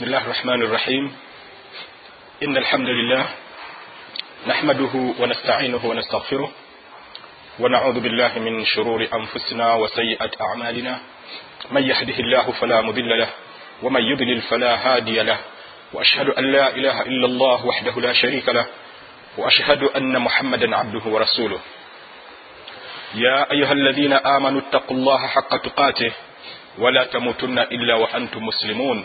بسم الله الرحمن الرحيم إن الحمد لله نحمده ونستعينه ونستغفره ونعوذ بالله من شرور أنفسنا وسيئة أعمالنا من يهده الله فلا مضل له ومن يضلل فلا هادي له وأشهد أن لا إله إلا الله وحده لا شريك له وأشهد أن محمدا عبده ورسوله يا أيها الذين آمنوا اتقوا الله حق تقاته ولا تموتن إلا وأنتم مسلمون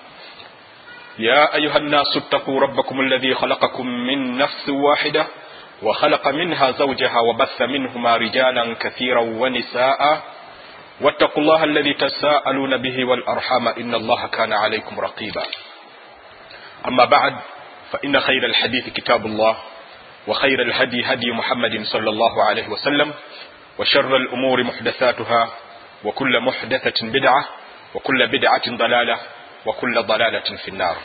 يا أيها الناس اتقوا ربكم الذي خلقكم من نفس واحدة وخلق منها زوجها وبث منهما رجالا كثيرا ونساء. واتقوا الله الذي تساءلون به والأرحام إن الله كان عليكم رقيبا. أما بعد فإن خير الحديث كتاب الله وخير الهدي هدي محمد صلى الله عليه وسلم وشر الأمور محدثاتها وكل محدثة بدعة وكل بدعة ضلالة وكل ضلالة في النار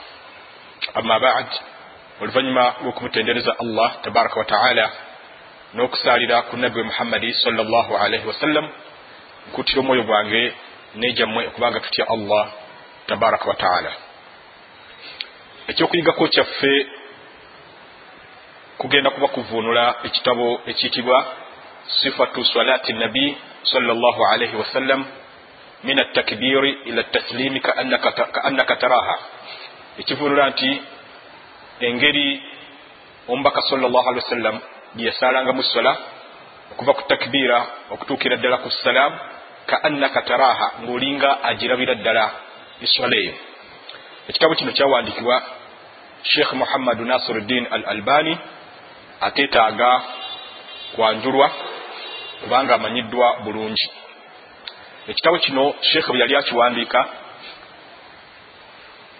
أما بعد oluvannyuma lw'okumutendereza allah tabaraka wataala n'okusaalira ku nabbi muhammadi salllah alaihi wasallam nkuttira omwoyo gwange n'ejammwe okubanga tutya allah tabaraka wataala ekyokuyigako kyaffe kugenda kuba kuvuunula ekitabo ekiyitibwa sifatu salati nabi salllah alaihi wasallam min attakbiri ila taslimi kaannaka taraha. Ekivuunula nti engeri omubaka salllah alihi wasallam gyeyasalangamu sola okuva ku takbiira okutuukira ddala ku salaamu ka annaka taraha ng'olinga agirabira ddala esola eyo. Ekitabo kino kyawandiikibwa sheikh muhammadu nasiruddin al albani ateetaaga kwanjulwa kubanga amanyiddwa bulungi ekitabo kino sheikh bwe yali akiwandiika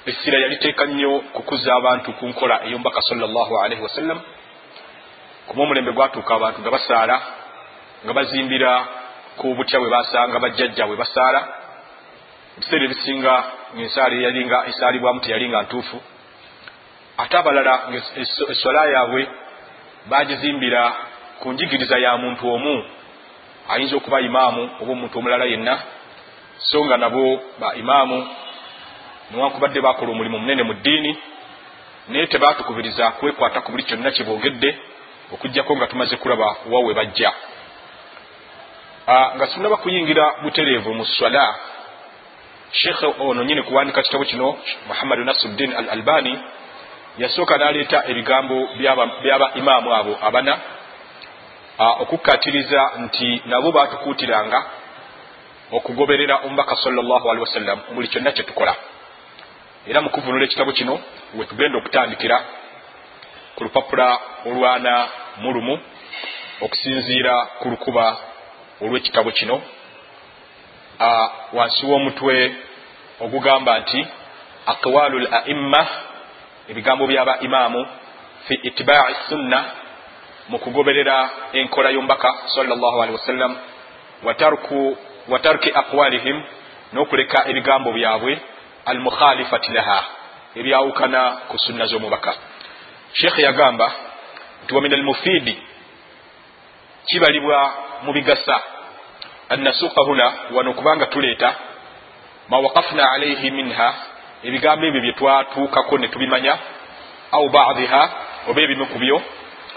essira yaliteeka nnyo kukuza abantu ku nkola ey'omubaka salllah alaihi wasallam kuba omulembe gwatuuka abantu nga basaala nga bazimbira ku butya bwe basanga bajjajja bwe basaala. Ebiseera ebisinga ngaensaala eyalinga esaalibwamu teyalinga ntuufu. Ate abalala essola yaabwe bagizimbira ku njigiriza ya muntu omu ayinza okuba imaamu oba omuntu omulala yenna. So nga nabo ba imaamu newankubadde bakola omulimu munene mu ddiini naye tebatukubiriza kwekwata ku buli kyonna kye boogedde okugjako nga tumaze kulaba wa we bajja. Nga sinaba kuyingira butereevu mu swala sheekhe ono nyini kuwandika kitabo kino muhammadu nasiruddin al albani yasooka n'aleeta ebigambo byaba imaamu abo abana okukkatiriza nti nabo batukuutiranga okugoberera omubaka salllah alihi wasallam buli kyonna kye tukola. Era mu kuvunula ekitabo kino we tugenda okutandikira ku lupapula olwana mu lumu okusinziira ku lukuba olw'ekitabo kino. Wansi w'omutwe ogugamba nti aqwalu l aimma ebigambo byaba imaamu fi itibai sunna mu kugoberera enkola y'omubaka salllah alihi wasallam wa tarki aqwalihim n'okuleka ebigambo byabwe almukhalifati laha ebyawukana ku sunna z'omubaka. Sheekhe yagamba nti wa min almufiidi kibalibwa mu bigasa. Annasuuka huna wano kubanga tuleeta ma waqafna alaihi minha ebigambo ebyo bye twatuukako ne tubimanya au badiha oba ebimu ku byo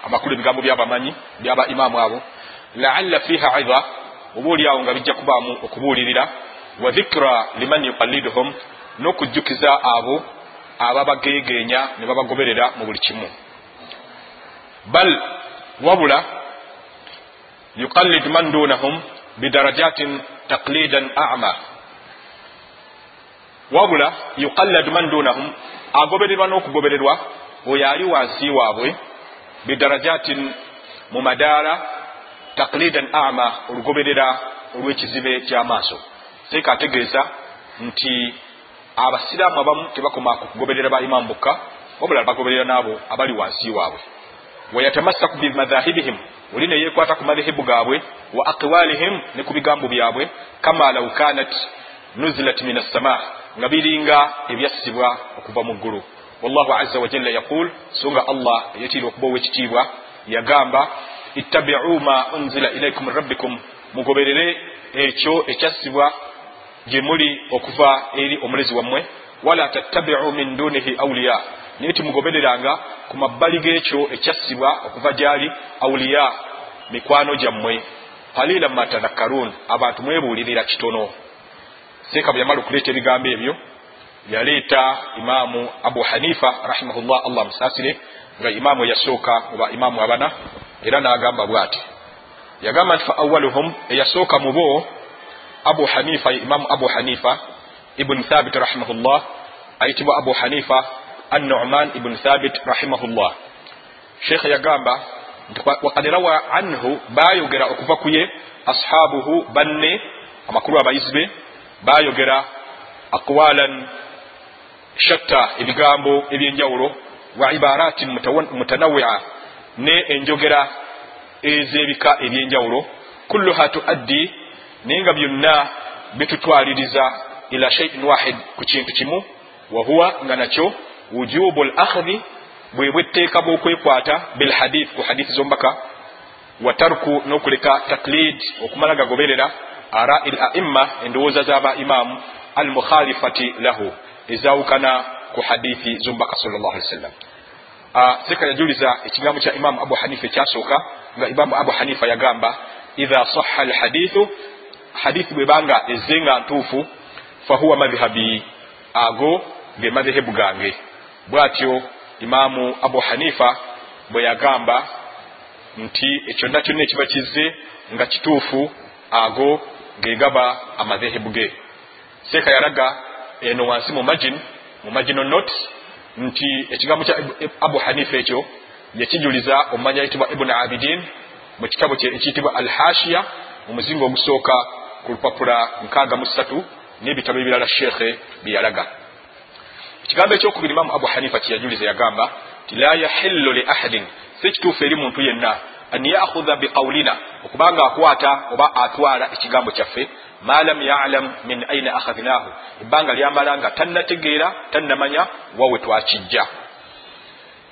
amakulu ebigambo byabamanyi byaba imaamu abo. Laalla fiha idha oba oliawo nga bijja kubaamu okubuulirira. Wa dhikra liman yuqalliduhum n'okujjukiza abo ababageegeenya ne babagoberera mu buli kimu. Bal wabula yuqallid man dunahum bidarajatin taqlidan ama. Wabula yuqallad man dunahum agobererwa n'okugobererwa oyo ali wansi waabwe bidarajatin mu madaala taqlidan ama olugoberera olw'ekizibe ky'amaaso. Seeka ategeeza nti abasiraamu abamu tebakoma ku kugoberera ba imaamu bokka wabula bagoberera n'abo abali wansi waabwe. Wayatamassaku bimadhahibihim oli ne yeekwata ku madhehebu gaabwe wa aqwalihim ne ku bigambo byabwe kama law kanat nuzilat min assama nga biringa ebyassibwa okuva mu ggulu wallahu aza wajalla yaqul so nga allah yetiirwa okuba owekitiibwa yagamba ittabiu ma unzila ilaikum min rabbikum. Mugoberere ekyo ekyassibwa gye muli okuva eri omulezi wammwe. Wala tattabiu min dunihi awliya. Naye timugobereranga ku mabbali g'ekyo ekyassibwa okuva gyali awuliya mikwano gyammwe. Qalilan ma tadhakkarun abantu mwebuulirira kitono. Seeka bwe yamala okuleeta ebigambo ebyo yaleeta imaamu abu hanifa rahimahullah allah musaasire nga imaamu eyasooka oba imaamu abana era n'agamba bw'ati yagamba nti fa awaluhum eyasooka mu bo abu hanifa imaamu abu hanifa ibuni thabit rahimahullah ayitibwa abu hanifa annuman ibuni thabit rahimahullah. Sheekhe yagamba nti wakad rawa anhu bayogera okuva ku ye ashabuhu banne amakulu abayizi be bayogera aqwalan shatta ebigambo ebyenjawulo wa ibaratin mutanawia ne enjogera ez'ebika ebyenjawulo kulluha tuaddi naye nga byonna bitutwaliriza ila shaiin wahid ku kintu kimu wahuwa nga nakyo wujubu l akhdi bwe bwetteeka bw'okwekwata bilhadith ku hadithi z'omubaka wa tarku n'okuleka taklid okumala gagoberera arai l aimma endowooza z'aba imaamu al mukhalifati lahu ezawukana ku hadithi z'omubaka sallallahu alaihi wasallam. Seka yajuliza ekigambo kya imamu abu hanifa ekyasooka nga imamu abu hanifa yagamba idha saha alhadithu hadithi bwebanga ezze nga ntuufu fahuwa madhhabi ago ge madhehebu gange. Bwatyo imaamu abu hanifa bwe yagamba nti ekyonna kyonna ekiba kizze nga kituufu ago gegaba amadhehebu ge. Seeka yalaga eno wansi mu magin mu magino not nti ekigambo kya abu hanifa ekyo yakijuliza omumanya yitibwa ibuni abidin mu kitabo kye ekiyitibwa al hashiya omuzingo ogusooka ku lupapula nkaaga mu ssatu n'ebitabo ebirala sheekhe bye yalaga. Ekigambo ekyokubiri imamu abu hanifa kyeyajuliza yagamba ti la yahillu li ahadin si kituufu eri muntu yenna an yakhudha biqawlina okubanga akwata oba atwala ekigambo kyaffe ma lam yalam min aina akhadhnahu ebbanga lyamala nga tannategeera tannamanya wawe twakijja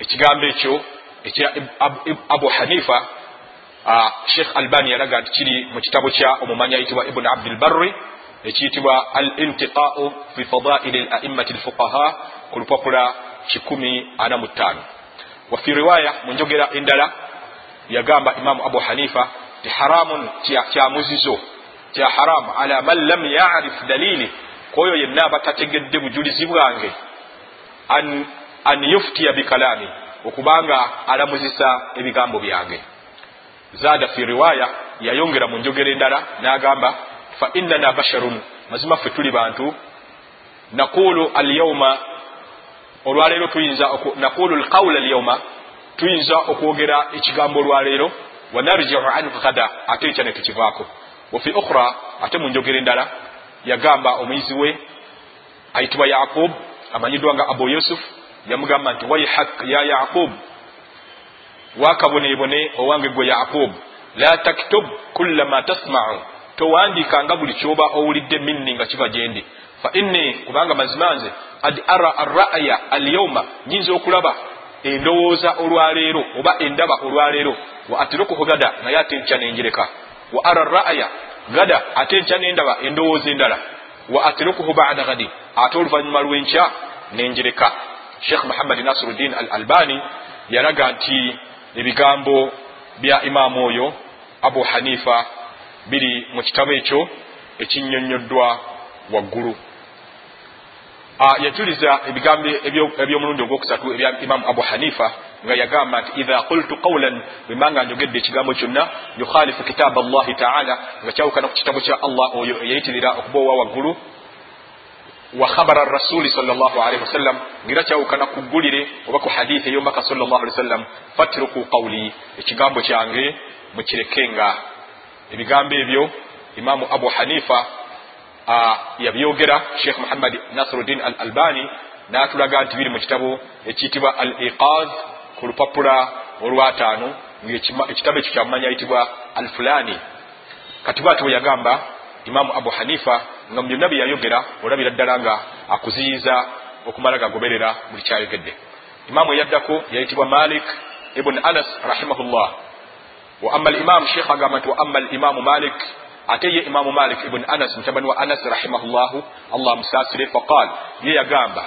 ekigambo ekyo ekya abu hanifa sheikh albani yalaga nti kiri mu kitabo kya omumanya ayitibwa ibn abdilbarri ekiyitibwa al intiqau fi fadaili l aimmati lfuqaha ku lupapula kikumi ana mu ttaano. Wafi riwaya mu njogera endala yagamba imamu abu hanifa ti haramun kyamuzizo kya haramu ala man lam yarif dalili. Kwoyo yenna aba tategedde bujulizi bwange. An, an yuftiya bikalami okubanga alamuzisa ebigambo byange. Zaada fi riwaya yayongera mu njogera endala n'agamba fa innana basharun. Mazima ffe tuli bantu. Naqulu alyauma olwaleero tuyinza naqulu lqawla alyauma tuyinza okwogera ekigambo olwaleero wanarjiu anhu gada ate ekya ne tukivaako wafi ukhra ate mu njogera endala yagamba omuyizi we ayitibwa yaqub amanyiddwa nga abu yusuf yamugamba nti waihak ya yaqub wakaboneebone owange gwe yaqub la taktub kulla ma tasmau towandiikanga buli kyoba owulidde minni nga kiva gyendi fa inni kubanga mazima nze ad ara arraya alyauma nyinza okulaba endowooza olwaleero oba endaba olwaleero wa atirukuhu gada naye ate nkya nenjereka wa ara ra'aya gada ate nkya nendaba endowooza endala wa atirukuhu bada gadi ate oluvannyuma lw'enkya nenjereka sheikh muhammadi nasiruddin al albani yalaga nti ebigambo bya imaamu oyo abu hanifa biri mu kitabo ekyo ekinyonyoddwa waggulu. Yajuliza ebigambo ebyomulundi ogwokusatu ebya imamu abu hanifa nga yagamba nti idha qultu qawlan bwembanga njogedde ekigambo kyonna yukhalifu kitaba allahi taala nga kyawukana ku kitabo kya allah oyo eyayitirira okuba owa waggulu wa khabara rasuli salllahalihi wasallam ngaera kyawukana ku ggulire oba ku hadithi ey'omubaka sallllah ali wasallam fatruku qawli ekigambo kyange mukirekenga. Ebigambo ebyo imamu abu hanifa yabyogera sheikh muhammad nasiruddin al albani n'atulaga nti biri mu kitabo ekiyitibwa al iqaz ku lupapula olwataano ngaekitabo ekyo kyamumanya ayitibwa al fulani kati bwati bwe yagamba imaamu abu hanifa nga mu byonna bye yayogera olabira ddala nga akuziyiza okumala gagoberera buli kyayogedde. Imaamu eyaddako yayitibwa malik ibuni anas rahimahullah. Wa ama limamu sheikh agamba nti wa ama limamu malik ate ye imamu malik ibuni anas mutabani wa anas rahimahullahu allah amusaasire faqal ye yagamba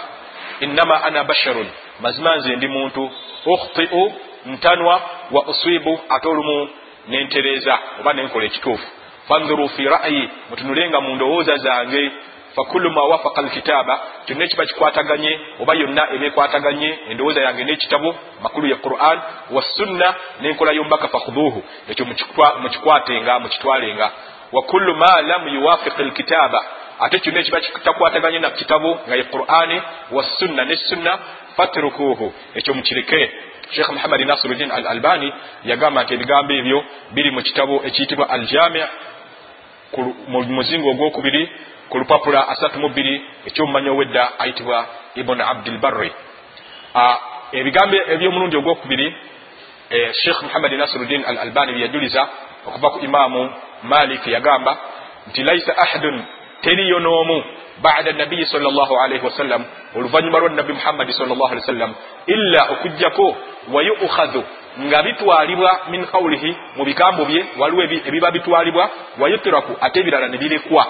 innama ana basharun. Mazima nze ndi muntu. Ukhtiu ntanwa wa usibu ate olumu nentereeza oba nenkola ekituufu. Fandhuru fi ra'yi mutunulenga mu ndowooza zange. Fakulu ma wafaka alkitaaba kyonna ekiba kikwataganye oba yonna eba ekwataganye endowooza yange n'ekitabo makulu ya quran wassunna n'enkola y'omubaka fakhuduuhu ekyo mukikwatenga mukitwalenga. Wa kullu ma lam yuwafiqi alkitaaba ate kyonna ekiba kitakwataganye na kitabo nga ye qurani wassunna ne sunna fatrukuuhu. Ekyo mukireke. Sheikh muhammadi nasiruddin al albani yagamba nti ebigambo ebyo biri mu kitabo ekiyitibwa aljami mu muzingo ogwokubiri ku lupapula asatu mu bbiri ekyomumanyi owedda ayitibwa ibuni abdulbarri ebigambo ebyomulundi ogwokubiri sheikh muhammadi nasiruddin al albani byeyajuliza okuva ku imaamu malik yagamba nti laisa ahadun teriyo n'omu bada nabiyi sal llah alaihi wasallam oluvanyuma lwa nabbi muhammadi sal llah alih wasallam illa okugjako wayukhadhu nga bitwalibwa min qawlihi mu bigambo bye waliwo ebiba bitwalibwa wayutiraku ate ebirala ne birekwa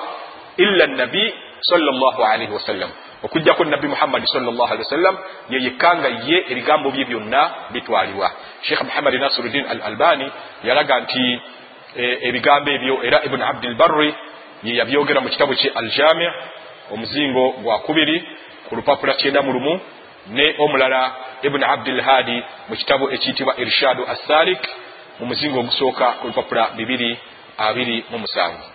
illa nabi salllah alaihi wasallam. Okugjako nabbi muhammadi salllah alihi wasallam yeyekkanga ye ebigambo bye byonna bitwalibwa. Sheikh muhammadi nasiruddin al albani yalaga nti ebigambo ebyo era ibuni abdilbarri ye yabyogera mu kitabo kye aljami omuzingo gwa kubiri ku lupapula kyenda mu lumu ne omulala ibuni abdulhadi mu kitabo ekiyitibwa irshadu assalik mu muzingo ogusooka ku lupapula bibiri abiri mu musanvu.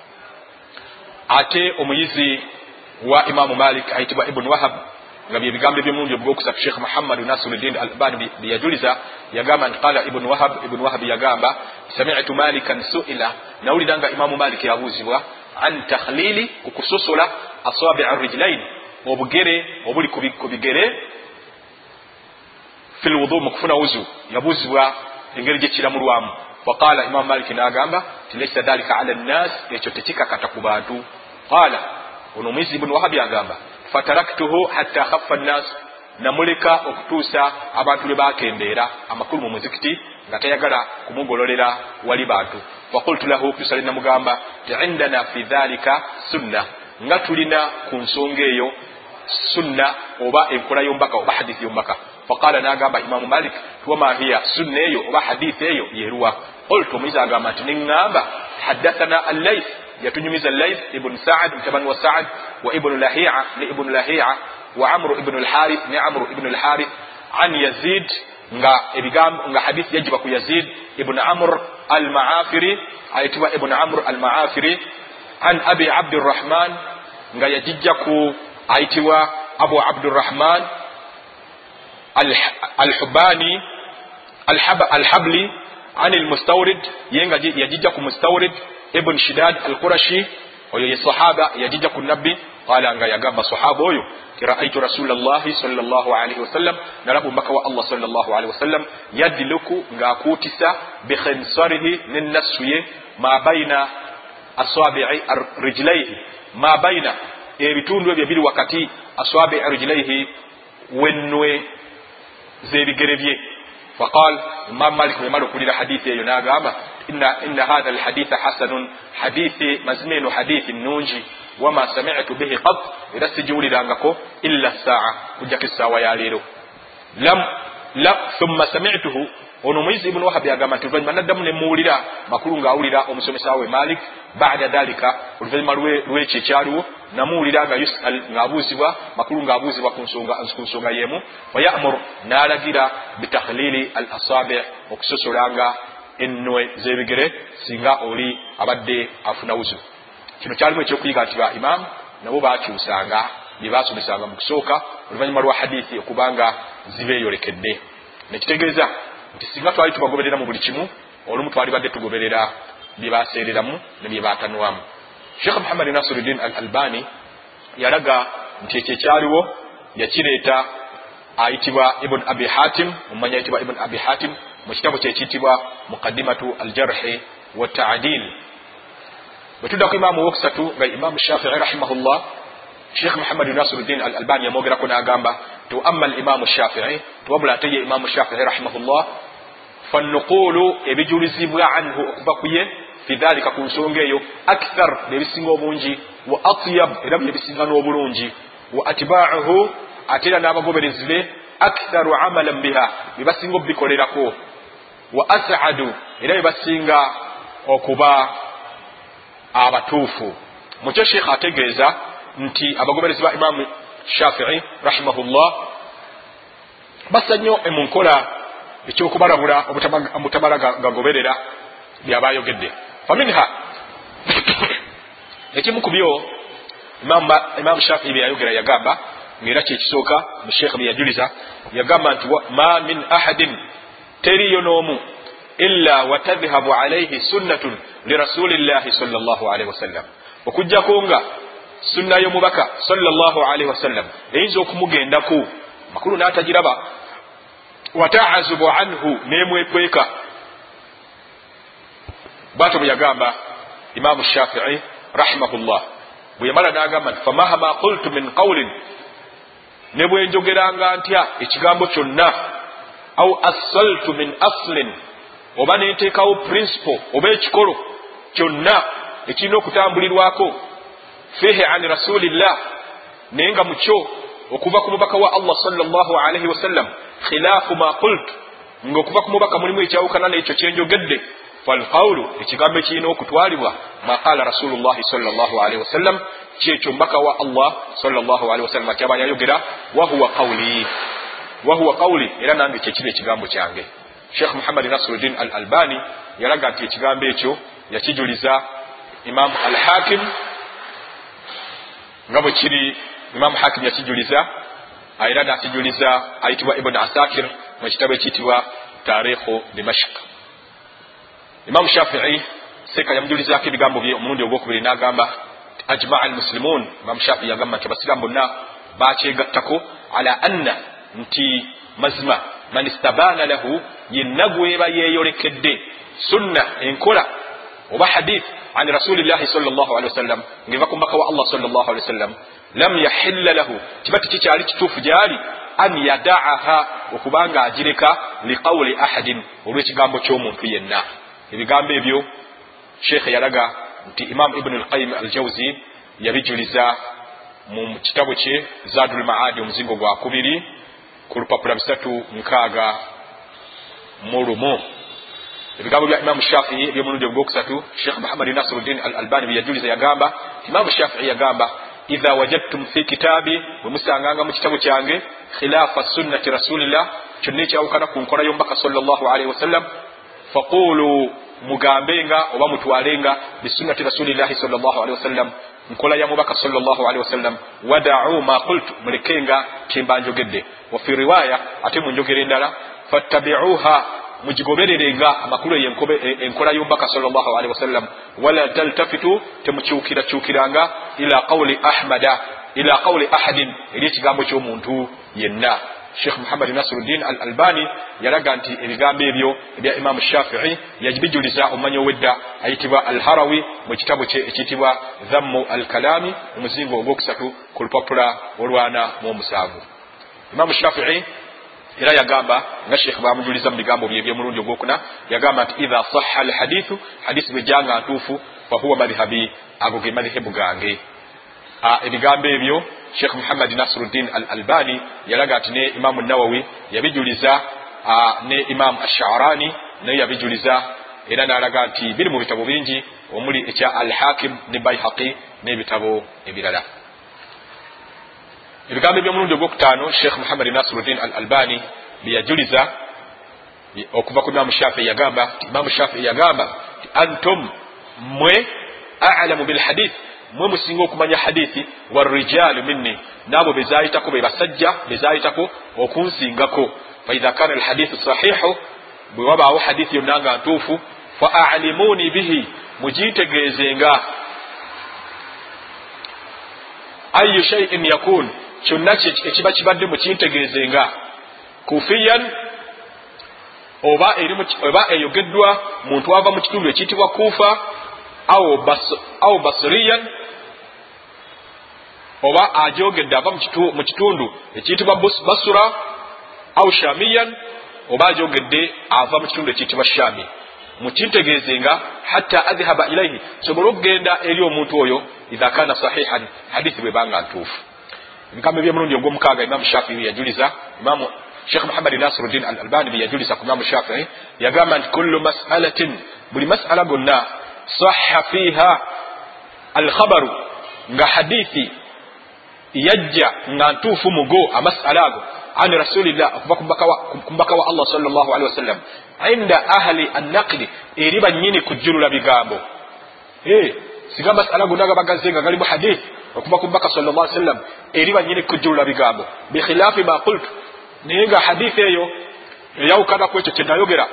Ate omuyizi wa imamu malik ayitibwa ibuni wahab nga bye bigambo ebyomulundi obwokusatu sheikh muhammadu nasiruddin albani byeyajuliza yagamba nti qala ibuni wahab ibuni wahab yagamba samitu malikan suila nawulira nga imamu malik yabuuzibwa an takhlili kukusosola asabi'a rijlain obugere obuli ku bigere fi lwudu mu kufuna wuzu yabuuzibwa engeri gyekiramulwamu faqala imamu maliki n'agamba ti laisa dhalika ala nnas ekyo tekikakata ku bantu. Qala ono omuyizi ibuni wahabi agamba fataraktuhu hatta khaffa nnas namuleka okutuusa abantu lwe bakendeera amakulu mu muzikiti nga tayagala kumugololera wali bantu. Fakultu lahu tusale namugamba ti indana fi dhalika sunna nga tulina ku nsonga eyo sunna oba enkola yombaka oba hadithi yombaka. Faqala nagamba imamu malik tuwama hiya sunna eyo oba hadithi eyo yeruwa qultu omuyizi agamba nti neŋŋamba haddathana allaith yatunyumiza allaith ibnu saad mutabani wa saad wa ibnu lahia ne ibnu lahia wa amru ibnu lharith ne amru ibnu lharith an yazid nga ebigambo nga hadithi yajiba ku yazid ibnu amr almaafiri ayitibwa ibnu amr almaafiri an abi abdirahman nga yajijja ku ayitibwa abu abdurahman alhubani alhabli an almustawrid ye nga yajijja ku mustawrid ibn shidad alqurashi oyo ye sahaba yajijja ku nabbi qala nga yagamba sahaba oyo raaitu rasulallahi salllah alaihi wasallam nalaba omubaka wa allah salllah alaihi wasallam yaddiluku ng'akuutisa bikhinsarihi nenassu ye ma baina asabii rijlaihi ma baina ebitundu ebyo biri wakati asabii rijlaihi wennwe z'ebigere bye faqal imam malik bwemala okuwulira hadithi eyo n'agamba inna hatha alhaditha hasanun hadithi mazima eno hadithi nungi wama samitu bihi qat era sigiwulirangako illa saa kujjako essaawa ya leero thumma samituhu ono omuyizi ibuni wahabi agamba nti oluvanyuma naddamu nemuwulira makulu ng'awulira omusomesa we malik bada dhalika oluvanyuma lwekyo ekyaliwo namuwulira nga yusal ng'abuuzibwa makulu ng'abuuzibwa ku nsonga yemu fayamur n'alagira bitakhlili al asabi okusosolanga ennwe z'ebigere singa oli abadde afuna wuzu. Kino kyalimu ekyokuyiga nti ba imamu nabo bakyusanga bye basomesanga mu kusooka oluvanyuma lwa hadithi okubanga zibeeyolekedde nekitegeeza nti singa twali tubagoberera mu buli kimu olumu twali badde tugoberera bye baseereramu ne bye batanwamu sheekh muhammadi nasiruddin al albani yalaga nti ekyo ekyaliwo yakireeta ayitibwa ibuni abi hatim mumanyi ayitibwa ibuni abi hatim mu kitabo kyekiyitibwa muqadimatu aljarhi wataadil bwe tudda ku imaamu wokusatu nga imaamu shafii rahimahullah sheikh muhammadi nasiruddin al albani yamwogerako n'agamba ti amma alimamu shafii tiwabula ate ye imaamu shafii rahimahullah fannuqulu ebijulizibwa anhu okuva ku ye fi dhalika ku nsonga eyo akthar byebisinga obungi wa atyab era byebisinga n'obulungi wa atibauhu ate era n'abagoberezi be aktharu amalan biha byebasinga okubikolerako wa asadu era byebasinga okuba abatuufu. Mukyo sheikha ategeeza nti abagoberezi ba imamu shafii rahimahullah bassa nnyo mu nkola ekyokubalabula obutamala gagoberera byabayogedde. Faminha ekimu ku byo imamu shafii byeyayogera yagamba ngaera kyekisooka musheekha byeyajuliza yagamba nti ma min ahadin teriyo n'omu illa watadhhabu alaihi sunnatun lirasulillahi salllahalihi wasallam okugjako nga sunna y'omubaka salllahalihi wasallam eyinza okumugendaku makulu n'atagiraba. Wataazubu anhu nemwekweka. Bwato bwe yagamba imamu shafii rahimahullah bwe yamala n'agamba nti famahama qultu min qawlin ne bwe njogeranga ntya ekigambo kyonna au assaltu min aslin oba nenteekawo principle oba ekikolo kyonna ekirina okutambulirwako. Fihi an rasulillah naye nga mukyo okuva ku mubaka wa allah salllah alaihi wasallam khilaafu ma qultu ngaokuva ku mubaka mulimu ekyawukana n'ekyo kyenjogedde falqawulu ekigambo ekirina okutwalibwa ma qala rasulullahi salllah alaihi wasallam kyekyo mubaka wa allah salllah alihi wasallam atyaba yayogera wahuwa qawli wahuwa qawli era nange kyekiba ekigambo kyange. Sheikh muhammadi nasiruddin al albani yalaga nti ekigambo ekyo yakijuliza imamu al hakim nga bwe kiri imamu hakim yakijuliza era nakijuliza ayitibwa ibuni asakir mu kitabo ekiyitibwa tarikhu dimashik imamu shafii seeka yamujulizako ebigambo bye omulundi ogwokubiri n'agamba ajmaa almuslimun imamu shafii yagamba nti abasiraamu bonna bakyegattako ala anna nti mazima man istabaana lahu yenna gweba yeeyolekedde sunna enkola oba hadith an rasulillahi sal llah alihi wasallam ngeva ku mbaka wa allah sal llah alihi wasallam lam yahilla lahu kiba tikikyali kituufu gyali? An yadaaha okubanga agireka liqawuli ahadin olw'ekigambo ky'omuntu yenna. Ebigambo ebyo sheekhe yalaga nti imamu ibnu lqayim aljawzi yabijuliza mu kitabo kye zadul maadi omuzingo gwa kubiri ku lupapula bisatu nkaaga mu lumu. Ebigambo bya imamu shafii ebyomulundi ogwokusatu sheekh muhammadi nasiruddin al albani byeyajuliza yagamba imamu shafii yagamba idha wajadtum fi kitaabi bwe musanganga mu kitabo kyange khilaafa sunnati rasulillah kyonna ekyawukana ku nkola y'omubaka salllah alaihi wasallam faqulu mugambenga oba mutwalenga bisunnati rasulillahi salllah alihi wasallam nkola ya mubaka salllah alihi wasallam wadau ma qultu. Mulekenga kyemba njogedde. Wafi riwaya ate mu njogera endala fattabiuha. Mugigobererenga amakulu eyo enkola y'omubaka salllah alihi wasallam wala taltafitu. Temukyukirakyukiranga ila qawli ahmada ila qawli ahadin. Eri ekigambo ky'omuntu yenna sheikh muhammadi nasiruddin al albani yalaga nti ebigambo ebyo ebya imamu shafii yabijuliza omumanyi owedda ayitibwa al harawi mu kitabo kye ekiyitibwa dhammu al kalami omuzingo ogwokusatu ku lupapula olwana mu omusanvu. Imamu shafii era yagamba nga sheikh bamujuliza mu bigambo bye ebyomulundi ogwokuna yagamba nti idha saha al hadithu hadisi bwejjanga ntuufu fahuwa madhhabi ago ge madhehebu gange ebigambo ebyo sheikh muhammadi nasiruddin al albani yalaga nti ne imamu nawawi yabijuliza ne imamu asharani naye yabijuliza. Era nalaga nti biri mu bitabo bingi omuli ekya al hakim ne baihaqi n'ebitabo ebirala. Ebigambo ebyomulundi ogwokutaano sheikh muhammadi nasiruddin al albani byeyajuliza okuva ku imamu shafii yagamba imamu shafii yagamba antum mwe alamu bilhadith mwe musinga okumanya hadithi warijalu minni. Naabo bezayitako be basajja bezayitako okunsingako. Faidha kana alhadithu sahihu bwe wabaawo hadithi yonna nga ntuufu fa alimuni bihi mugitegeezenga. Ayu shaiin yakun kyonna ekiba kibadde mukintegeezenga kufiyan oba eyogeddwa muntu ava mu kitundu ekiyitibwa kuufa awo basiriyan oba ajogedde ava mu kitundu ekiyitibwa basura. Au shamiyan oba ajogedde ava mu kitundu ekiyitibwa shami. Mukintegeezenga hatta adhhaba ilaihi sobole okugenda eri omuntu oyo idha kana sahihan hadithi bwebanga ntuufu. Ebigambo ebyemulundi ogwomukaaga imamu shafii yajuliza imamu sheikh muhammad nasiruddin al albani byeyajuliza ku imamu shafii yagamba nti kullu masalatin buli masala gonna saha fiha alkhabaru nga hadithi yajja nga ntuufu mugo amasala ago an rasulillah okuva ku mbaka wa allah salllah alihi wasallam inda ahli annaqli eri banyini kujjulula bigambo. Singa masala gonna gabagaze nga galimu hadith okuva ku mbaka sal llah sallam eri banyini kujjulula bigambo. Bikhilaafi ma qultu. Naye nga hadith eyo eyawukanaku ekyo kyenayogera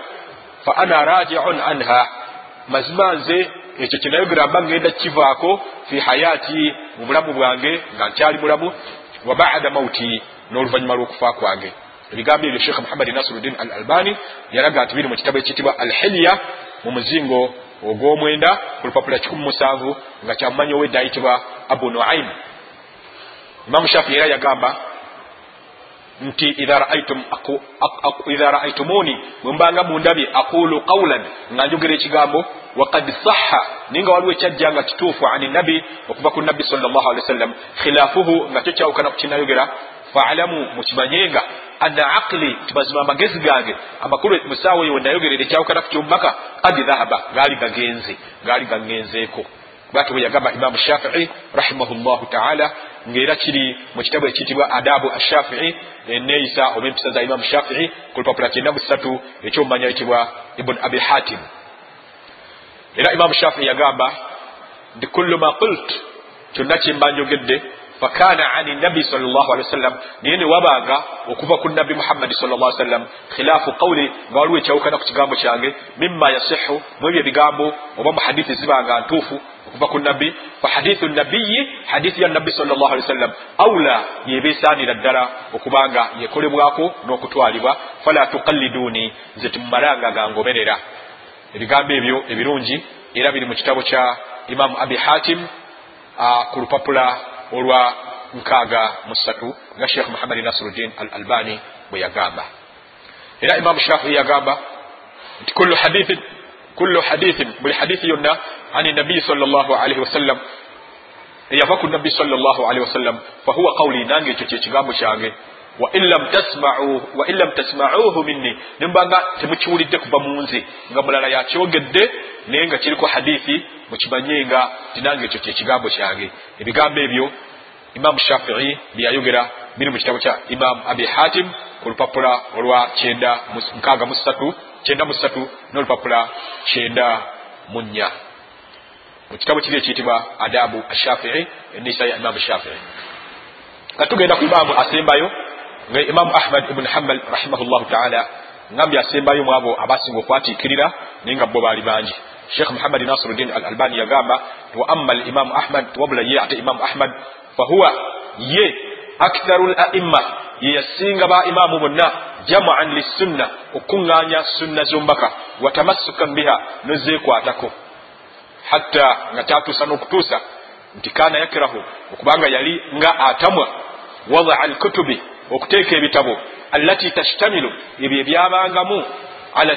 fa ana rajiun anha mazima nze ekyo kyenayogera mba ngenda kivaako fi hayati mu bulamu bwange nga nkyali mulamu wa bada mauti n'oluvanyuma lw'okufa kwange. Ebigambo ebyo sheekh muhammadi nasiruddin al albani yalaga nti biri mu kitabo ekiyitibwa al hilya mu muzingo ogw'omwenda ku lupapula kikumi musanvu nga kyamumanyi owedda ayitibwa abu nuaim imamu shafi era yagamba nti idha raaitumuni bwembanga mundabye aqulu qawlan nga njogera ekigambo wakad saha naye nga waliwo ekyajja nga kituufu ani nabi okuva ku nabbi sal llah alihi wasallam khilaafuhu nga kyo kyawukana ku kinayogera faalamu mukimanyenga ana aqli timazima amagezi gange amakulu musaawa eyo wenayogerera ekyawukana ku kyommaka kad dhahaba gaali gagenze gaali gagenzeeko bwatyo bwe yagamba imamu shafii rahimahullahu taala ngaera kiri mu kitabu ekiyitibwa adabu ashafii eneeyisa oba empisa za imamu shafii ku lupapula kyenda mu ssatu ekyomumanya yitibwa ibuni abi hatim. Era imamu shafii yagamba nti kullu ma qult kyonna kyemba njogedde fakana ani nabi sal llah alihi wasallam naye ne wabanga okuva ku nabbi muhammadi sal llah sallam khilaafu qawli nga waliwo ekyawukana ku kigambo kyange mima yasihu mu ebyo ebigambo oba mu hadithi zibanga ntuufu okuva ku nabbi fa hadithu nabiyi hadithi ya nabbi sal llah alihi wasallam aula yeba esaanira ddala okubanga yekolebwako n'okutwalibwa fala tuqalliduni nze timumalanga gangoberera ebigambo ebyo ebirungi era biri mu kitabo kya imamu abi hatim ku lupapula olwa nkaaga musatu nga sheekh muhammadi nasiruddin al albani bwe yagamba. Era imamu shafii yagamba nti kullu hadithin kullu hadithin buli hadithi yonna ani nabiyi sal llah alaihi wasallam eyava ku nabbi sal llah alaihi wasallam fahuwa qawli nange ekyo kyekigambo kyange wain lam tasmauhu minni. Nembanga temukiwulidde kuva mu nze nga mulala yakyogedde naye nga kiriko hadithi mukimanye nga tinange ekyo kyekigambo kyange. Ebigambo ebyo imamu shafii byeyayogera biri mu kitabo kya imamu abi hatim ku lupapula olwa nkaaga musatu kyenda musatu n'olupapula kyenda mu nnya. Mu kitabo kiri ekiyitibwa adabu ashafii enisa ya imamu shafii. Nga tugenda ku imamu asembayo nga imamu ahmad ibuni hambal rahimahullahu taala ngambye asembayo mu abo abasinga okwatiikirira naye nga bo baali bangi. Sheikh muhammadi nasiruddin al albani yagamba wa amma limamu ahmad wabula ye ate imamu ahmad fahuwa ye aktharu laimma ye yasinga ba imaamu bonna jamaan lissunna okuŋŋaanya sunna zombaka watamassukan biha nozeekwatako hatta nga tatuusa n'okutuusa nti kaana yakrahu okubanga yali nga atamwa wadaa alkutubi okuteeka ebitabo allati tashtamilu ebyo ebyabangamu ala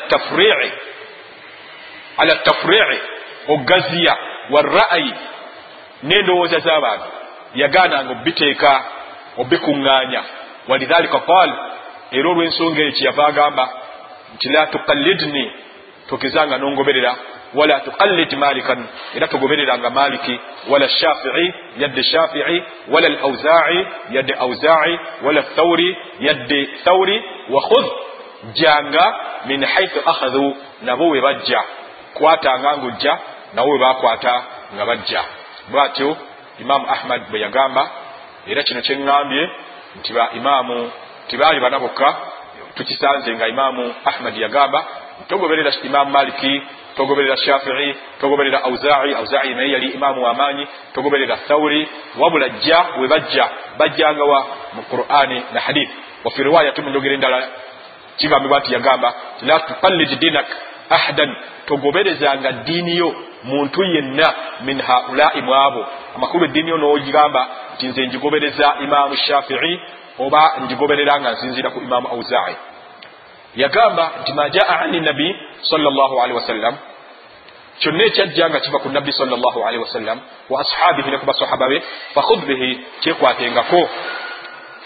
tafrii ogaziya wara'ayi n'endowooza z'abantu. Yagaananga obiteeka obikuŋŋaanya walidhalika qaal era olw'ensonga eyo kyeyava agamba nti la tuqallidni togezanga n'ongoberera wala tuqallid malikan era togobereranga maliki wala shafii yadde shafii wala lauzai yadde auzai wala thauri yadde thauri wakhudh janga min haithu akhadhu nabo we bajja. Kwatanga ngaojja nabo we bakwata nga bajja. Bwatyo imamu ahmad bwe yagamba era kino kyeŋŋambye nti ba imaamu tibaali bana bokka tukisanze nga imaamu ahmad yagamba togoberera imamu maliki togoberera shafii togoberera auzai auzai naye yali imamu wamaanyi togoberera thawuri wabula jja we bajja bajjangawa mu qurani na hadith. Wafi riwayati mu njogera endala kigambibwa nti yagamba la tuqallid dinak ahadan togoberezanga ddiini yo muntu yenna min haulai mwabo amakulu eddiini yo nogigamba nti nze njigobereza imamu shafii oba njigoberera nga nsinzira ku imamu auzai yagamba nti ma jaa ani nabi salllahalihi wasallam kyonna ekyajja nga kiva ku nabbi salllahalihi wasallam wa ashabihi ne ku basahaba be fakhud bihi kyekwatengako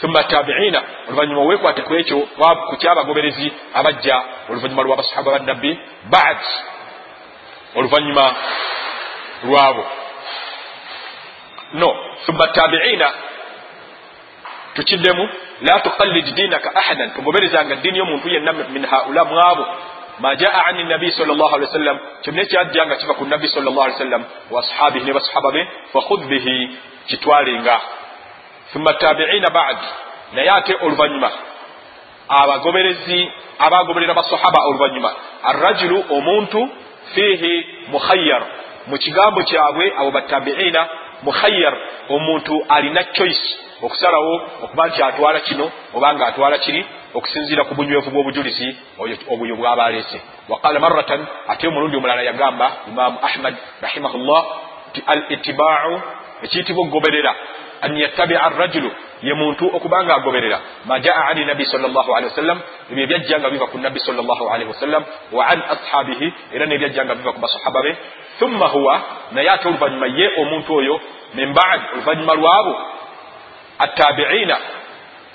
thumma tabiina oluvanyuma weekwate ku ekyo ku kyabagoberezi abajja oluvanyuma lwa basahaba bannabbi bad oluvanyuma lwabo. No. Thumma tabiina tukiddemu la tuqallid dinaka ahadan. Togoberezanga ddiini y'omuntu yenna min haula mwabo. Ma jaa ani nabi sal llah ali wasallam kyonna ekyajja nga kiva ku nabbi sal llah ali wasallam wa ashabihi ne basahaba be fakhud bihi kitwalenga thumma tabiina bad naye ate oluvanyuma abagoberezi abagoberera basahaba oluvanyuma arrajulu omuntu fihi mukhayyar. Mu kigambo kyabwe abo batabiina mukhayyar omuntu alina choice okusalawo okuba nti atwala kino oba nga atwala kiri okusinziira ku bunywevu bw'obujulizi obyo bwaba aleese waqala maratan ate omulundi omulala yagamba imamu ahmad rahimahullah nti al itibaau ekiyitibwa okugoberera an yattabia arrajulu ye muntu okubanga agoberera. Ma jaa ani nabi sal llah alihi wasallam ebyo ebyajja nga biva ku nabbi sal llah alihi wasallam wa an ashabihi era nebyajja nga biva ku basahaba be. Thumma huwa naye ate oluvanyuma ye omuntu oyo min bad oluvanyuma lwabo attabiina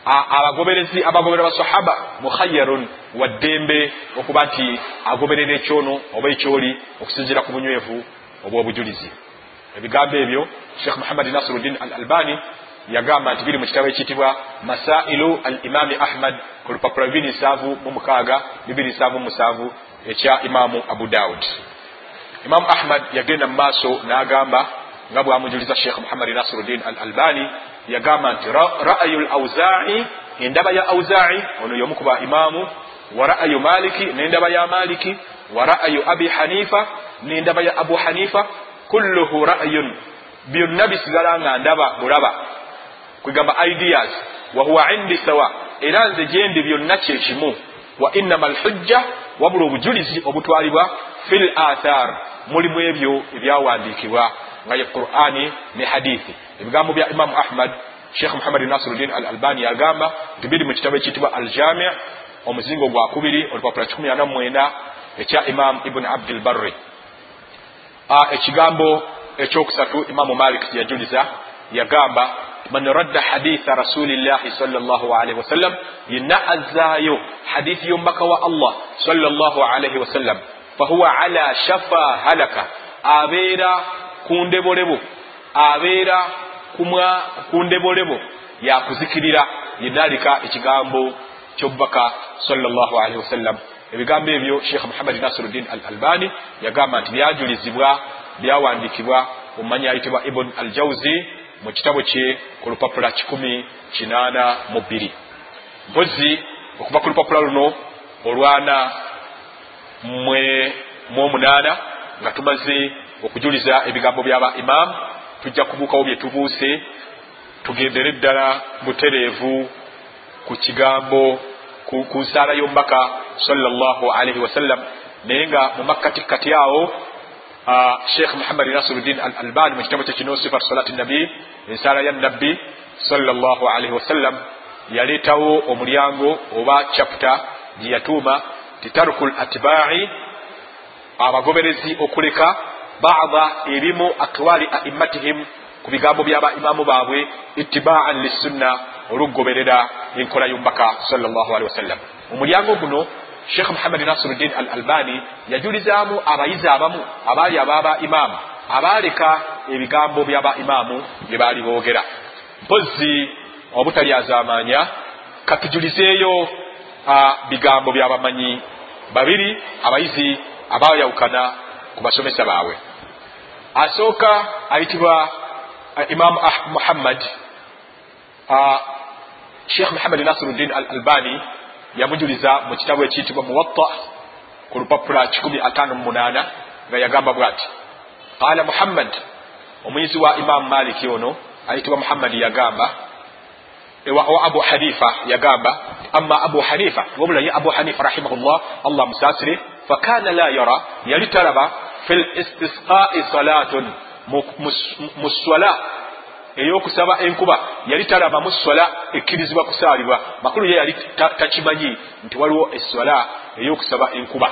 abagoberezi abagoberera basahaba mukhayarun waddembe okuba nti agoberera ekyono oba ekyoli okusinzira ku bunywevu obw'obujulizi ebigambo ebyo sheekh muhammadi nasiruddin al albani yagamba nti biri mu kitabo ekiyitibwa masailu al imami ahmad ku lupapula bibiri nsanvu mu mukaaga bibiri nsanvu musanvu ekya imaamu abu daud imaamu ahmad yagenda mu maaso n'agamba nga bwamujuliza sheekh muhammadi nasiruddin al albani yagamba nti ra'ayu l auzai endaba ya auzai ono yomu kuba imaamu wa ra'ayu maliki n'endaba ya maliki wa ra'ayu abi hanifa n'endaba ya abu hanifa kulluhu ra'yun byonna bisigala nga ndaba bulaba. Kwegamba ideas wahuwa indi sawa era nze gyendi byonna kyekimu wa innama alhujja wabula obujulizi obutwalibwa fi l athar mulimu ebyo ebyawandiikibwa nga ye qurani ne hadithi. Ebigambo bya imamu ahmad sheikh muhammadi nasiruddin al albani yagamba nti biri mu kitabo ekiyitibwa aljami omuzingo gwa kubiri olupapula kikumi ana mwenda ekya imamu ibuni abdilbarri ekigambo ekyokusatu imamu malik yajuliza yagamba man radda haditha rasulillahi salllahalihi wasallam yenna azzaayo hadithi y'omubaka wa allah salllahalihi wasallam. Fahuwa ala shafa halaka abeera ku ndebolebo abeera ku ndebolebo yakuzikirira yenna alika ekigambo ky'omubaka salllahalihi wasallam ebigambo ebyo sheikh muhammadi nasiruddin al albani yagamba nti byajulizibwa byawandiikibwa omumanyi ayitibwa ibn al jauzi mu kitabo kye ku lupapula kikumi kinaana mu bbiri. Mpozi okuva ku lupapula luno olwana mu omunaana nga tumaze okujuliza ebigambo byaba imaamu tujja kubuukawo bye tubuuse tugendere ddala butereevu ku kigambo ku nsaala y'omubaka sallallahu alaihi wasallam naye nga mu makkatikkati awo sheikh muhammadi nasiruddin al albani mu kitabo kye kino sifat salati nabi ensaala ya nabbi sallallahu alaihi wasallam yaleetawo omulyango oba chapita gye yatuuma titaruku l atbaai abagoberezi okuleka bada ebimu akwali aimmatihim ku bigambo byaba imaamu baabwe ittibaan lissunna olukugoberera enkola salllahalihi wasallam omulyango guno sheikh muhammadi nasiruddin al albani yajulizaamu abayizi abamu abaali abaaba imaamu abaaleka ebigambo byaba imaamu bye baali boogera. Mpozi obutalyazaamaanya katujulizeeyo bigambo byabamanyi babiri abayizi abayawukana ku basomesa baabwe asooka ayitibwa imamu muhammad. Sheikh muhammadi nasiruddin al albani yamujuliza mu kitabu ekiyitibwa muwatta ku lupapula 158 nga yagamba bw'ati qala muhammad omuyizi wa imamu maliki ono ayitibwa muhammadi yagamba wa abu hanifa yagamba amma abu hanifa wabula ye abu hanifa rahimahullah allah musasire fakana la yara yali talaba fi listisqai salatun. Mu swala ey'okusaba enkuba yali talaba mu swala ekkirizibwa kusaalibwa. Makulu ye yali takimanyi nti waliwo eswala ey'okusaba enkuba.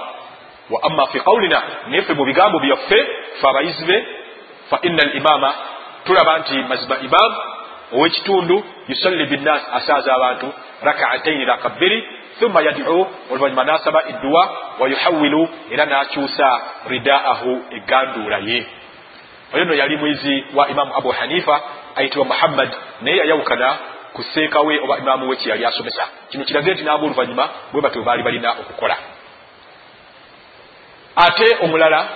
Wa amma fi qawlina naye ffe mu bigambo byaffe fe abayizi be fa inna alimama tulaba nti mazima imamu ow'ekitundu yusalli binnas asaaza abantu rakaataini raka bbiri thumma yadcu oluvanyuma n'asaba edduwa wayuhawilu era n'akyusa ridaahu eganduula ye. Oyo no yali mwizi wa imamu abu hanifa ayitibwa muhammad naye yayawukana ku seeka we oba imaamu we kyeyali asomesa. Kino kirage nti n'abooluvanyuma bwe batyo baali balina okukola. Ate omulala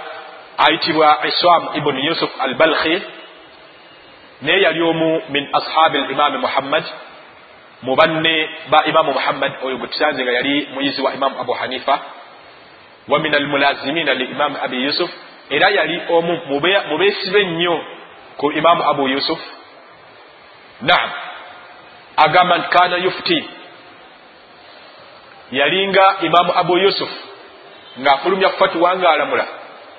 ayitibwa iswam ibuni yusuf al balkhi naye yali omu min ashabi limami muhammad mu banne ba imamu muhammad oyo gwe tusanze nga yali muyizi wa imamu abu hanifa wa min almulazimina li imamu abi yusuf era yali omu mu beesibe nnyo ku imamu abu yusuf. Naam agamba nti kana yufti yalinga imamu abu yusuf ng'afulumya fatuwa ng'alamula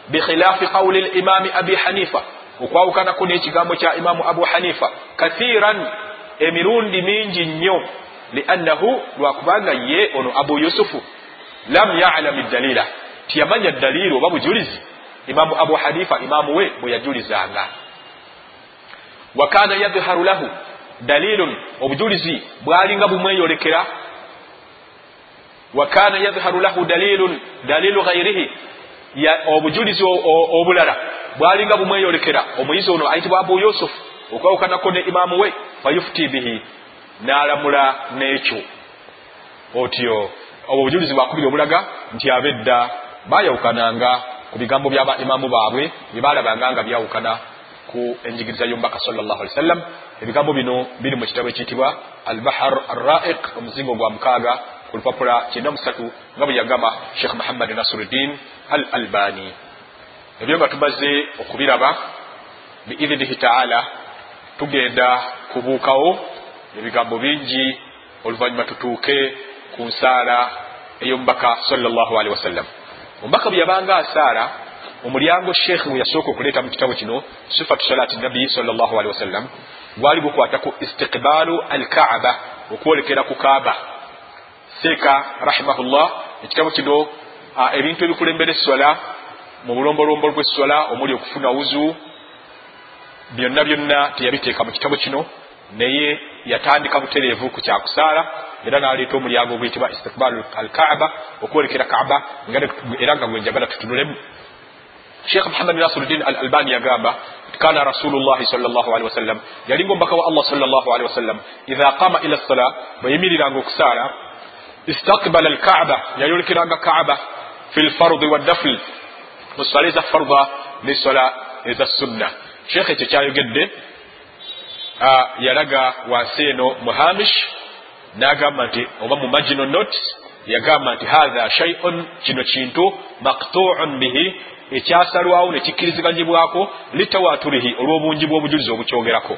bikhilafi qawli limami abi hanifa okwawukanako n'ekigambo kya imamu abu hanifa kathiran emirundi mingi nnyo liannahu lwakubanga ye ono abu yusufu. Lam yalami dalila tiyamanya daliiri oba bujulizi? Imamu abu hanifa imamu we bwe yajulizanga. Wa kana yadharu lahu. Dalilun obujulizi bwalinga bumweyolekera. Wa kana yadharu lahu dalilun dalilu ghairihi obujulizi obulala bwalinga bumweyolekera omuyizi ono ayitibwa abu yusufu okwawukanako ne imamu we fayufuti bihi n'alamula n'ekyo. Otyo obwo obujulizi bwakubiri obulaga nti abedda bayawukananga ku bigambo byaba imamu baabwe bye balabanga nga byawukana ku enjigiriza y'omubaka sallallahu alaihi wasallam ebigambo bino biri mu kitabo ekiyitibwa albahar arraiq omuzingo gwa mukaaga ku lupapula kyenda musatu nga bwe yagamba sheikh muhammad nasiruddin al albani ebyo nga tumaze okubiraba biidhinihi taala tugenda kubuukawo ebigambo bingi oluvannyuma tutuuke ku nsaala ey'omubaka sallallahu alihi wasallam omubaka bwe yabanga asaala omulyango sheekhe we yasooka okuleeta mu kitabo kino sifatu salaati nabiyi sallallahu alihi wasallam gwali gukwata ku istiqbaalu alkaaba okwolekera ku kaaba. Seeka rahimahullah ekitabo kino ebintu ebikulembera esswala mu bulombolombo bw'esswala omuli okufuna wuzu byonna byonna teyabiteeka mu kitabo kino naye yatandika butereevu ku kyakusaala era n'aleeta omulyango oguyitibwa istiqbaalu alkaaba okwolekera kaaba era nga gwe njagala tutunulemu. Sheikh muhammad nasiruddin al albani yagamba kana rasulullahi salllah alihi wasallam yalinga omubaka wa allah salllah alihi wasallam idha qama ila ssala bweyimiriranga okusaala istaqbala alkaaba yayolekeranga kaaba fi lfardi waddafl mu swala eza farda ne swala eza sunna sheekh ekyo kyayogedde yalaga wansi eno mu hamish n'agamba nti oba mu magino notes yagamba nti hatha shaiun kino kintu maktuun bihi ekyasalwawo ne kikkiriziganyibwako litawaturihi olw'obungi bw'obujulizi obukyogerako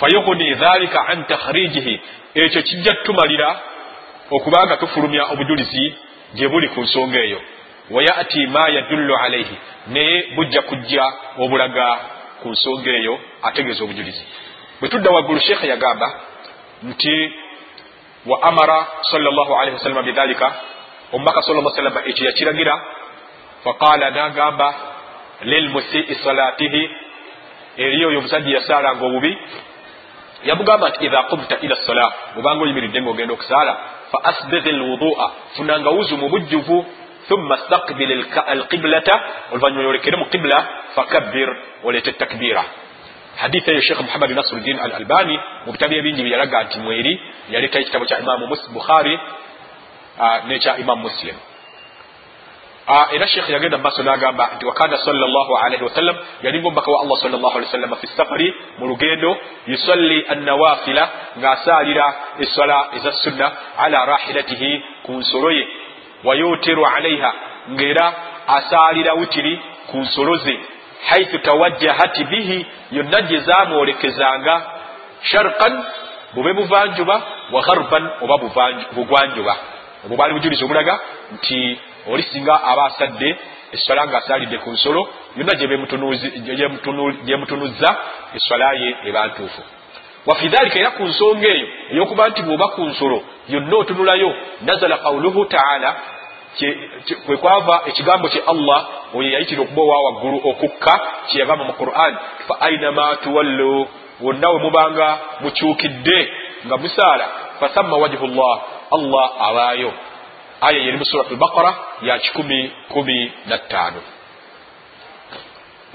fayughni dhalika an takhrijihi ekyo kijja tumalira okubanga tufulumya obujulizi gye buli ku nsonga eyo. Wayati ma yadullu alaihi naye bujja kujja obulaga ku nsonga eyo ategeeza obujulizi. Bwe tudda waggulu sheekhe yagamba nti wa amara salllahalihi wasallama bidhalika. Omubaka sal salama ekyo yakiragira. Faqala nagamba lilmusii salatihi eri oyo omusajja yasaalanga obubi yamugamba nti idha qumta ila sala obanga oyimiridde ngaogenda okusaala fa asbighi lwudua funanga wuzu mu bujjuvu. Thumma staqbil alqiblata. Oluvanyuma yolekere mu qibla fakabbir oleete takbira. Haditha eyo sheikh muhammad nasiruddin al albani mu bitabu ebingi byeyalaga nti mweri yaleeta ekitabo kya imamu bukhari nekya imamu muslim era sheikh yagenda mumaaso n'agamba nti wakana sallallahu alaihi wasallam yalinga omubaka wa allah sallallahu alaihi wasallam fi safari mu lugendo yusalli annawafila ng'asaalira essala eza sunna ala rahilatihi ku nsolo ye. Wayuteru alaiha ngaera asaalira witiri ku nsolo ze. Haithu tawajjahati bihi yonna gye zamwolekezanga sharqan bube buvanjuba wa gharban oba bugwanjuba. Obwo bwali bujulizi obulaga nti oli singa aba asadde eswala ng'asaalidde ku nsolo yonna gyemutunuzza eswala ye eba ntuufu wafi dhalika era ku nsonga eyo ey'okuba nti bw'oba ku nsolo yonna otunulayo nazala qawluhu taala kwe kwava ekigambo kye allah oyo yayitira okuba owa waggulu okukka kyeyagamba mu quran fa ainama tuwallu wonna we mubanga mukyukidde nga musaala fathamma wajhu llah allah abaayo aya yeri mu surat albaqara ya kikumi kumi na ttaano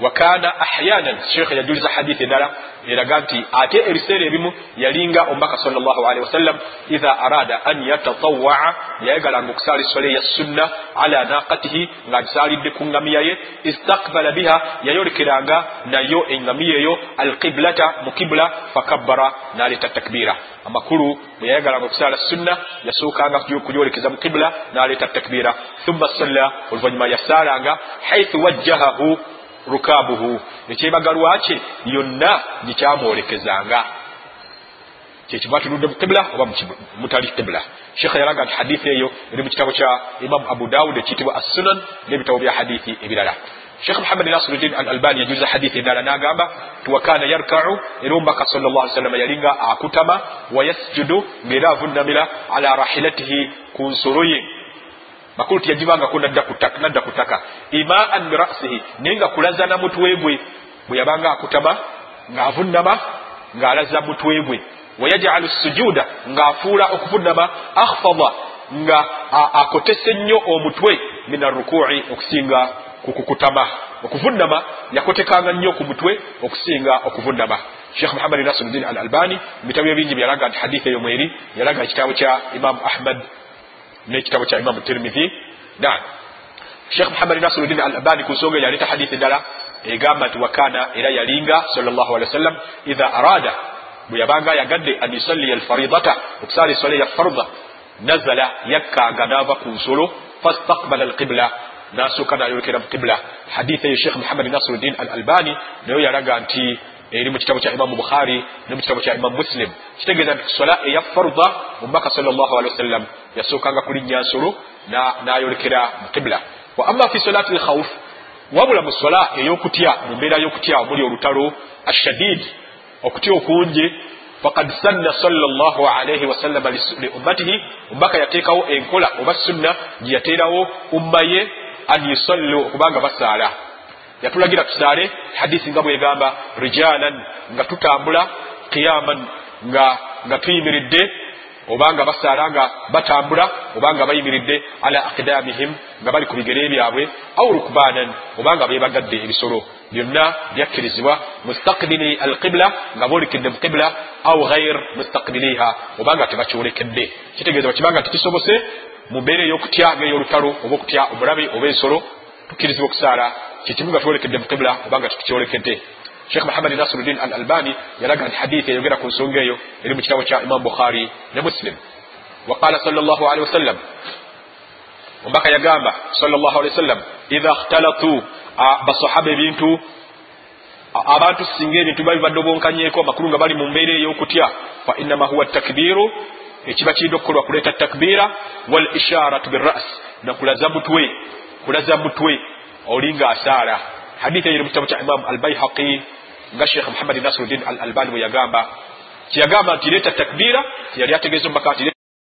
wakana ahyanan. Sheekh yajuliza hadithi endala eraga nti ate ebiseera ebimu yalinga omubaka salllahalihi wasallam idha arada an yatatawaa yayagalanga okusaala eswala eya sunna ala naqatihi ng'agisaalidde ku ngamiya ye istakbala biha yayolekeranga nayo engamiya eyo alqiblata mu kibula fakabbara n'aleeta takbira amakulu bwe yayagalanga okusaala sunna yasookanga kugyolekeza mu kibula n'aleeta takbira thumma salla oluvannyuma yasaalanga haithu wajjahahu rukabuhu. Ekyebagalwa kye yonna gikyamwolekezanga kyekiba tunudde mu kibula oba mutali kibula shekha yalaga nti hadithi eyo eri mu kitabo kya imamu abu dawud ekiyitibwa assunan n'ebitabo bya hadithi ebirala. Shekh muhammad nasiruddin al albani yajuliza hadithi endala n'agamba tiwakana yarkau era omubaka salllah salama yalinga akutama wayasjudu ng'era avunnamira ala rahilatihi ku nsolo ye makulu tiyagibangako nadda ku ttaka imaan birasihi naye nga kulaza na mutwe gwe. Bwe yabanga akutama ng'avunnama ng'alaza mutwe gwe. Wayajalu sujuda ng'afuula okuvunnama akhfada nga akotese nnyo omutwe min arrukui okusinga kukukutama okuvunnama yakotekanga nnyo ku mutwe okusinga okuvunnama sheikh muhammad nasiruddin al albani mu bitabo ebingi byalaga nti hadithi eyo mweri yalaga ekitabo kya imamu ahmad n'ekitabo kya imamu tirmidhi. Nan sheikh muhammad nasiruddin al albani ku nsonga yaleeta hadithi endala egamba nti wakana era yalinga wasallam idha arada bwe yabanga ayagadde an yusalliya alfaridata okusaala eswala ya farda nazala yakkanga naava ku nsolo fastakbala alqibla nasooka nayolekera mu qibla. Hadithi eyo sheikh muhammad nasiruddin al albani nayo yalaga nti eri mu kitabo kya imamu bukhari ne mu kitabo kya imamu muslim. Kitegeeza nti sola eya farda omubaka salllah alihi wasallam yasookanga kulinnya nsolo nayolekera mu qibla. Wa amma fi solati lkhawf wabula mu sola ey'okutya mu mbeera y'okutya omuli olutalo ashadid okutya okungi fakad sanna salllah alaihi wasallama li ummatihi omubaka yateekawo enkola oba sunna gye yateerawo umma ye an yusallu okubanga basaala. Yatulagira tusaale hadisi nga bwegamba rijalan nga tutambula qiyaman nga nga tuyimiridde obanga basaala nga batambula obanga bayimiridde ala aqdamihim nga bali ku bigere byabwe au rukbanan obanga bebagadde ebisolo. Byonna byakkirizibwa mustaqbili alqibla nga bolekedde mu qibla au ghair mustaqbiliha obanga tebakyolekedde kitegeeza bakibanga tikisobose mu mbeera ey'okutya ng'ey'olutalo oba okutya omulabe oba ensolo tukkirizibwa okusaala kyekimu nga twolekedde mu qibula obanga tutukyolekedde sheikh muhammad nasiruddin al albani yalaga nti hadithi eyogera ku nsonga eyo eri mu kitabo kya imam bukhari ne muslim. Waqala sal llah alihi wasallam omubaka yagamba sal llah alihi wasallam idha khtalatu basahaba ebintu abantu singa ebintu biba bibadde obwonkanyeko amakulu nga bali mu mbeera ey'okutya fa innama huwa takbiru ekiba kirinda okukolwa kuleeta takbiira wal isharatu biras nakulaza mutwe kulaza mutwe oli nga asaala hadithi eyo mu kitabo kya imamu albaihaqi nga sheikh muhammadi nasiruddin al albani bwe yagamba kyeyagamba nti leeta takbiira yali ategeeza omubaka nti